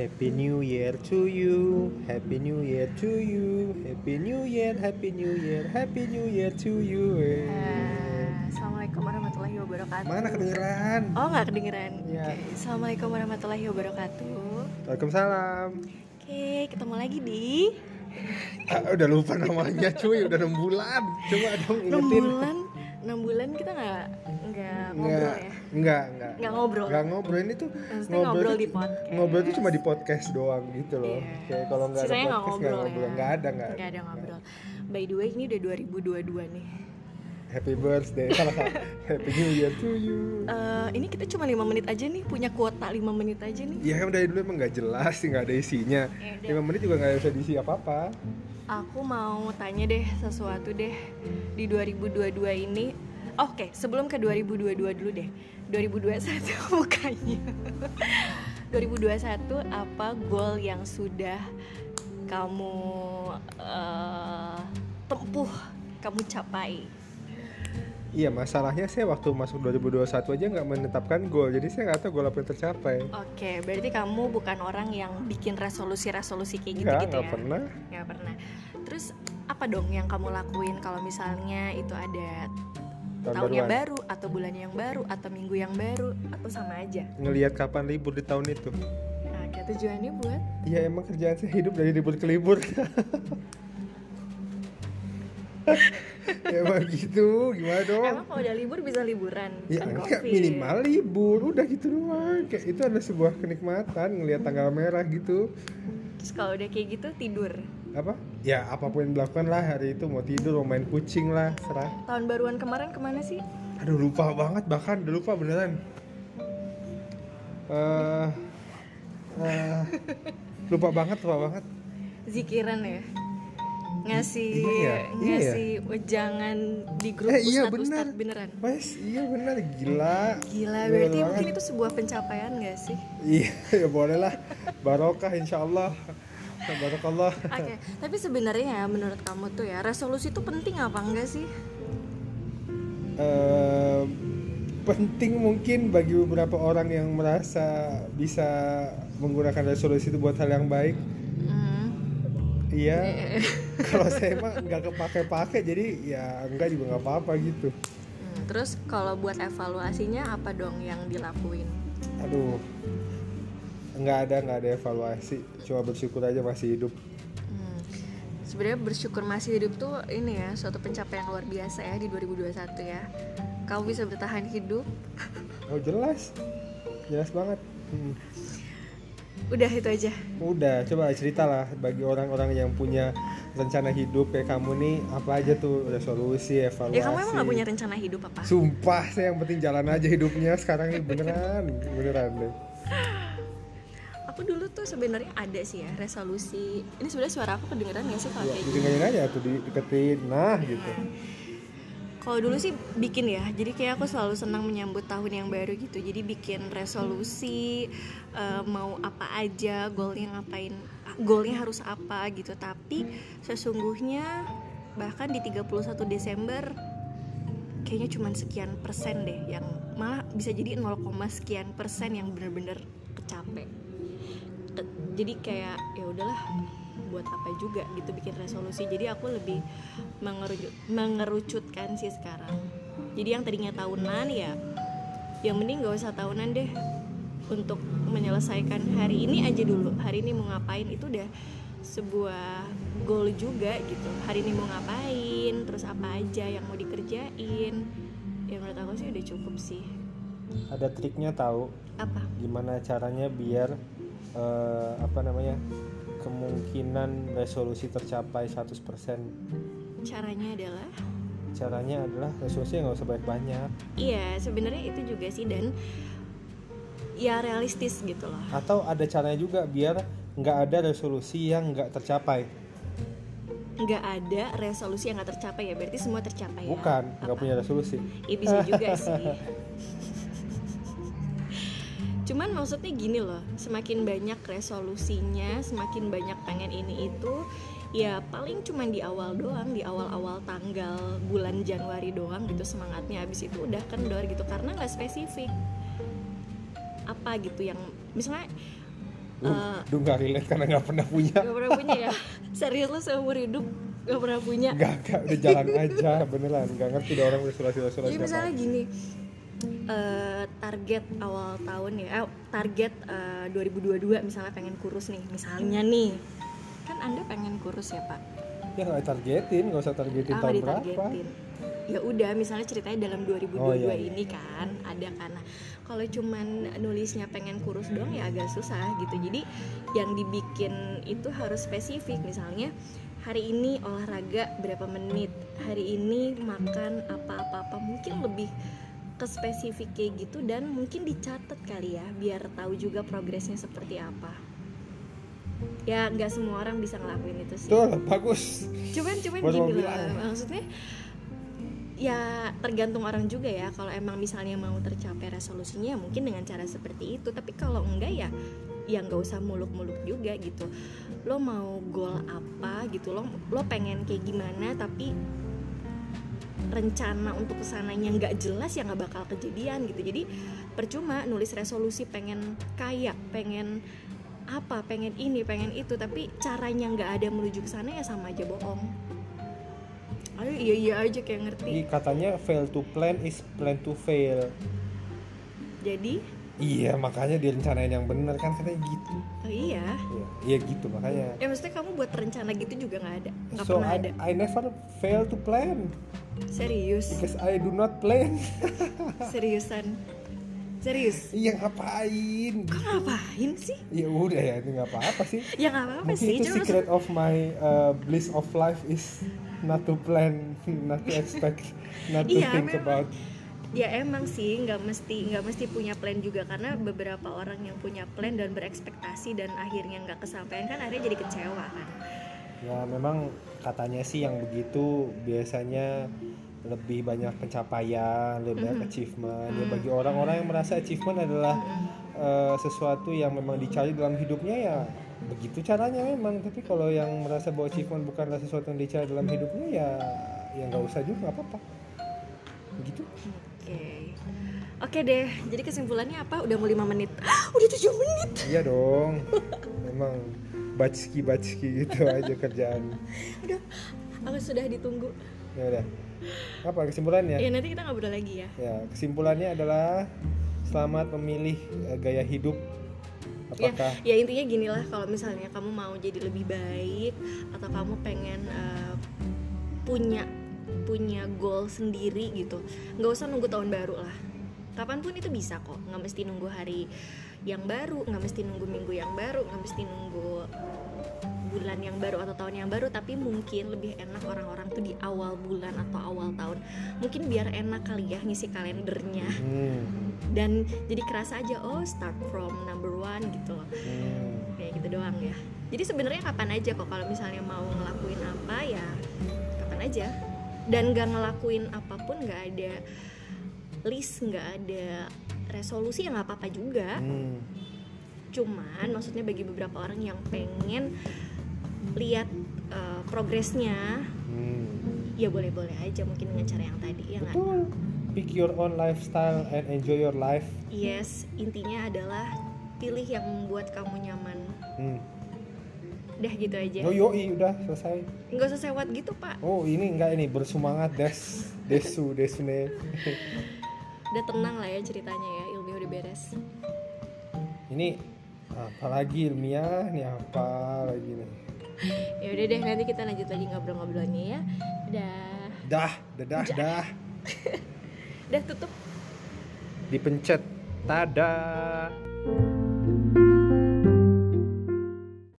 Happy New Year to you, Happy New Year to you, Happy New Year, Happy New Year, Happy New Year to you. Eh, Assalamualaikum warahmatullahi wabarakatuh. Mana kedengeran? Oh nggak kedengeran. Iya. Oke. Assalamualaikum warahmatullahi wabarakatuh. Waalaikumsalam. Oke, ketemu lagi di Ah, udah lupa namanya cuy, udah 6 bulan. Coba dong 6 ingetin. bulan. 6 bulan kita nggak nggak ngobrol ya. Enggak, enggak. Nggak ngobrol. Enggak ngobrol ini tuh Maksudnya ngobrol tuh- di podcast. Ngobrol tuh cuma di podcast doang gitu loh. Iya. Kayak kalau enggak ada podcast nggak ngobrol, ngobrol. ya. Enggak ada, enggak Nggak ada ngobrol. By the way, ini udah 2022 nih. Happy birthday. Happy New Year to you. Eh, ini kita cuma lima menit aja nih, punya kuota 5 menit aja nih. Ya kan dari dulu emang nggak jelas sih nggak ada isinya. Ya. 5 menit juga nggak bisa diisi apa-apa. Aku mau tanya deh sesuatu deh di 2022 ini. Oke, sebelum ke 2022 dulu deh. 2021 bukannya. 2021 apa goal yang sudah kamu eh, tempuh, kamu capai? Iya masalahnya saya waktu masuk 2021 aja nggak menetapkan goal, jadi saya nggak tahu goal apa yang tercapai. Oke, berarti kamu bukan orang yang bikin resolusi-resolusi kayak Nggak, gitu-gitu nggak ya? pernah. Nggak pernah. Terus apa dong yang kamu lakuin kalau misalnya itu ada Tahun tahunnya baruan. baru atau bulannya yang baru atau minggu yang baru atau sama aja? Ngelihat kapan libur di tahun itu. Nah, kayak tujuannya buat Iya emang kerjaan saya hidup dari libur ke libur. ya emang gitu, gimana dong? emang kalau udah libur bisa liburan Ya kan enggak covid. minimal libur, udah gitu doang. Kayak itu adalah sebuah kenikmatan ngelihat tanggal merah gitu. Terus kalau udah kayak gitu tidur. Apa? Ya apa pun yang dilakukan lah hari itu mau tidur, mau main kucing lah, serah. Tahun baruan kemarin ke mana sih? Aduh lupa banget bahkan udah lupa beneran. Eh eh, lupa banget, lupa banget. Zikiran ya. Ngasih iya ya, iya ya. ngasih wejangan di grup Eh, iya, ustadz benar. ustadz beneran. Mas, iya bener gila. Gila, Bener berarti banget. mungkin itu sebuah pencapaian gak sih? Iya, ya boleh lah. Barokah insya Allah. Barokallah. Oke, tapi sebenarnya ya menurut kamu tuh ya resolusi itu penting apa enggak sih? Eh, penting mungkin bagi beberapa orang yang merasa bisa menggunakan resolusi itu buat hal yang baik. Iya. Kalau saya emang nggak kepake-pake jadi ya enggak juga nggak apa-apa gitu. Hmm, Terus kalau buat evaluasinya apa dong yang dilakuin? Aduh. Nggak ada nggak ada evaluasi. Cuma bersyukur aja masih hidup. Hmm. Sebenarnya bersyukur masih hidup tuh ini ya suatu pencapaian luar biasa ya di 2021 ya. Kamu bisa bertahan hidup. Oh jelas. Jelas banget. Hmm. Udah itu aja. Udah, coba ceritalah bagi orang-orang yang punya rencana hidup kayak kamu nih apa aja tuh resolusi, evaluasi. Ya kamu emang gak punya rencana hidup apa? Sumpah, saya yang penting jalan aja hidupnya sekarang ini beneran, beneran deh. Aku dulu tuh sebenarnya ada sih ya resolusi. Ini sebenarnya suara aku kedengeran gak sih kalau Ya, kayak gitu? aja tuh di- deketin, nah gitu. Kalau dulu sih bikin ya, jadi kayak aku selalu senang menyambut tahun yang baru gitu. Jadi bikin resolusi eh, mau apa aja, goalnya ngapain, goalnya harus apa gitu. Tapi sesungguhnya bahkan di 31 Desember kayaknya cuma sekian persen deh yang malah bisa jadi 0, sekian persen yang bener-bener kecapek. Jadi kayak ya udahlah buat apa juga gitu bikin resolusi. Jadi aku lebih mengerucut, mengerucutkan sih sekarang. Jadi yang tadinya tahunan ya yang mending gak usah tahunan deh. Untuk menyelesaikan hari ini aja dulu. Hari ini mau ngapain? Itu udah sebuah goal juga gitu. Hari ini mau ngapain? Terus apa aja yang mau dikerjain? Ya menurut aku sih udah cukup sih. Ada triknya tahu? Apa? Gimana caranya biar eh, apa namanya kemungkinan resolusi tercapai 100% caranya adalah? Caranya adalah resolusi nggak usah banyak-banyak. Iya sebenarnya itu juga sih dan ya realistis gitu loh. Atau ada caranya juga biar nggak ada resolusi yang nggak tercapai. Nggak ada resolusi yang nggak tercapai ya berarti semua tercapai ya? Bukan nggak Apa? punya resolusi. Ya bisa juga sih cuman maksudnya gini loh semakin banyak resolusinya semakin banyak pengen ini itu ya paling cuman di awal doang di awal-awal tanggal bulan Januari doang gitu semangatnya habis itu udah kendor gitu karena nggak spesifik apa gitu yang misalnya Duh, Eh. duh nggak relate karena nggak pernah punya. Gak pernah punya ya? Serius lo seumur hidup gak pernah punya? Nggak, nggak, udah jalan aja beneran. Nggak ngerti deh orang resolusi-resolusi Jadi apa. misalnya gini, eh, target awal tahun ya, eh, target eh, 2022 misalnya pengen kurus nih, misalnya nih, kan anda pengen kurus ya pak? Ya nggak targetin, nggak usah targetin Ah, tahun berapa. Ya udah, misalnya ceritanya dalam 2022 Oh, iya, iya. ini kan ada karena kalau cuman nulisnya pengen kurus doang ya agak susah gitu. Jadi yang dibikin itu harus spesifik, misalnya hari ini olahraga berapa menit, hari ini makan apa-apa-apa, mungkin lebih ke spesifik kayak gitu dan mungkin dicatat kali ya biar tahu juga progresnya seperti apa. Ya nggak semua orang bisa ngelakuin itu sih. Tuh, bagus. cuman cuman mau gini loh maksudnya ya tergantung orang juga ya. Kalau emang misalnya mau tercapai resolusinya ya mungkin dengan cara seperti itu. Tapi kalau enggak ya ya nggak usah muluk-muluk juga gitu. Lo mau goal apa gitu lo lo pengen kayak gimana tapi rencana untuk ke sananya nggak jelas ya nggak bakal kejadian gitu. Jadi percuma nulis resolusi pengen kaya pengen apa pengen ini pengen itu. Tapi caranya nggak ada menuju ke sana ya sama aja bohong. Ayo iya iya aja kayak ngerti. Ini katanya fail to plan is plan to fail. jadi Iya, makanya direncanain yang benar kan katanya gitu. oh iya Iya, iya gitu makanya. ya maksudnya kamu buat rencana gitu juga nggak ada nggak So pernah I, ada I never fail to plan serius because I do not plan. seriusan serius Iya ngapain? kok ngapain sih Ya udah ya itu nggak apa-apa sih. ya nggak apa-apa Mungkin sih itu cuma secret of my uh, bliss of life is not to plan, not to expect, not to Iya, think memang. about. Ya emang sih nggak mesti nggak mesti punya plan juga karena beberapa orang yang punya plan dan berekspektasi dan akhirnya nggak kesampaian kan akhirnya jadi kecewa kan Ya memang katanya sih yang begitu biasanya lebih banyak pencapaian, lebih banyak Mhm. achievement. Ya bagi orang-orang yang merasa achievement adalah uh, sesuatu yang memang dicari dalam hidupnya ya begitu caranya memang. Tapi kalau yang merasa bahwa achievement bukanlah sesuatu yang dicari dalam hidupnya ya ya nggak usah juga nggak apa-apa. Begitu. Oke oke deh jadi kesimpulannya apa udah mau lima menit udah tujuh menit Iya dong. Memang backi backi gitu aja kerjaan. udah aku sudah ditunggu Ya udah. Apa kesimpulannya? ya nanti kita ngobrol lagi ya Ya, kesimpulannya adalah selamat memilih eh, gaya hidup. Apakah ya intinya gini lah kalau misalnya kamu mau jadi lebih baik atau kamu pengen eh, punya punya goal sendiri gitu. Nggak usah nunggu tahun baru lah. Kapan pun itu bisa kok. Nggak mesti nunggu hari yang baru nggak mesti nunggu minggu yang baru nggak mesti nunggu bulan yang baru atau tahun yang baru tapi mungkin lebih enak orang-orang tuh di awal bulan atau awal tahun. Mungkin biar enak kali ya ngisi kalendernya. Hmm, dan jadi kerasa aja oh start from number one gitu loh. Hmm. kayak gitu doang ya. Jadi sebenarnya kapan aja kok kalau misalnya mau ngelakuin apa ya kapan aja dan gak ngelakuin apa pun nggak ada list nggak ada resolusi ya nggak apa-apa juga Hmm. cuman maksudnya bagi beberapa orang yang pengen lihat uh, progresnya Hmm. ya boleh-boleh aja mungkin dengan cara yang tadi ya nggak. Pick your own lifestyle and enjoy your life. yes intinya adalah pilih yang membuat kamu nyaman Hmm. Udah gitu aja Oh yoi udah selesai. nggak usah sewat gitu pak Oh ini enggak ini bersemangat des desu desune. udah tenang lah ya ceritanya ya ilmu udah beres ini apalagi ilmiah nih apa lagi nih. ya udah deh nanti kita lanjut lagi ngobrol-ngobrolnya ya udah Dah, dadah, dah. udah tutup Dipencet. Tada.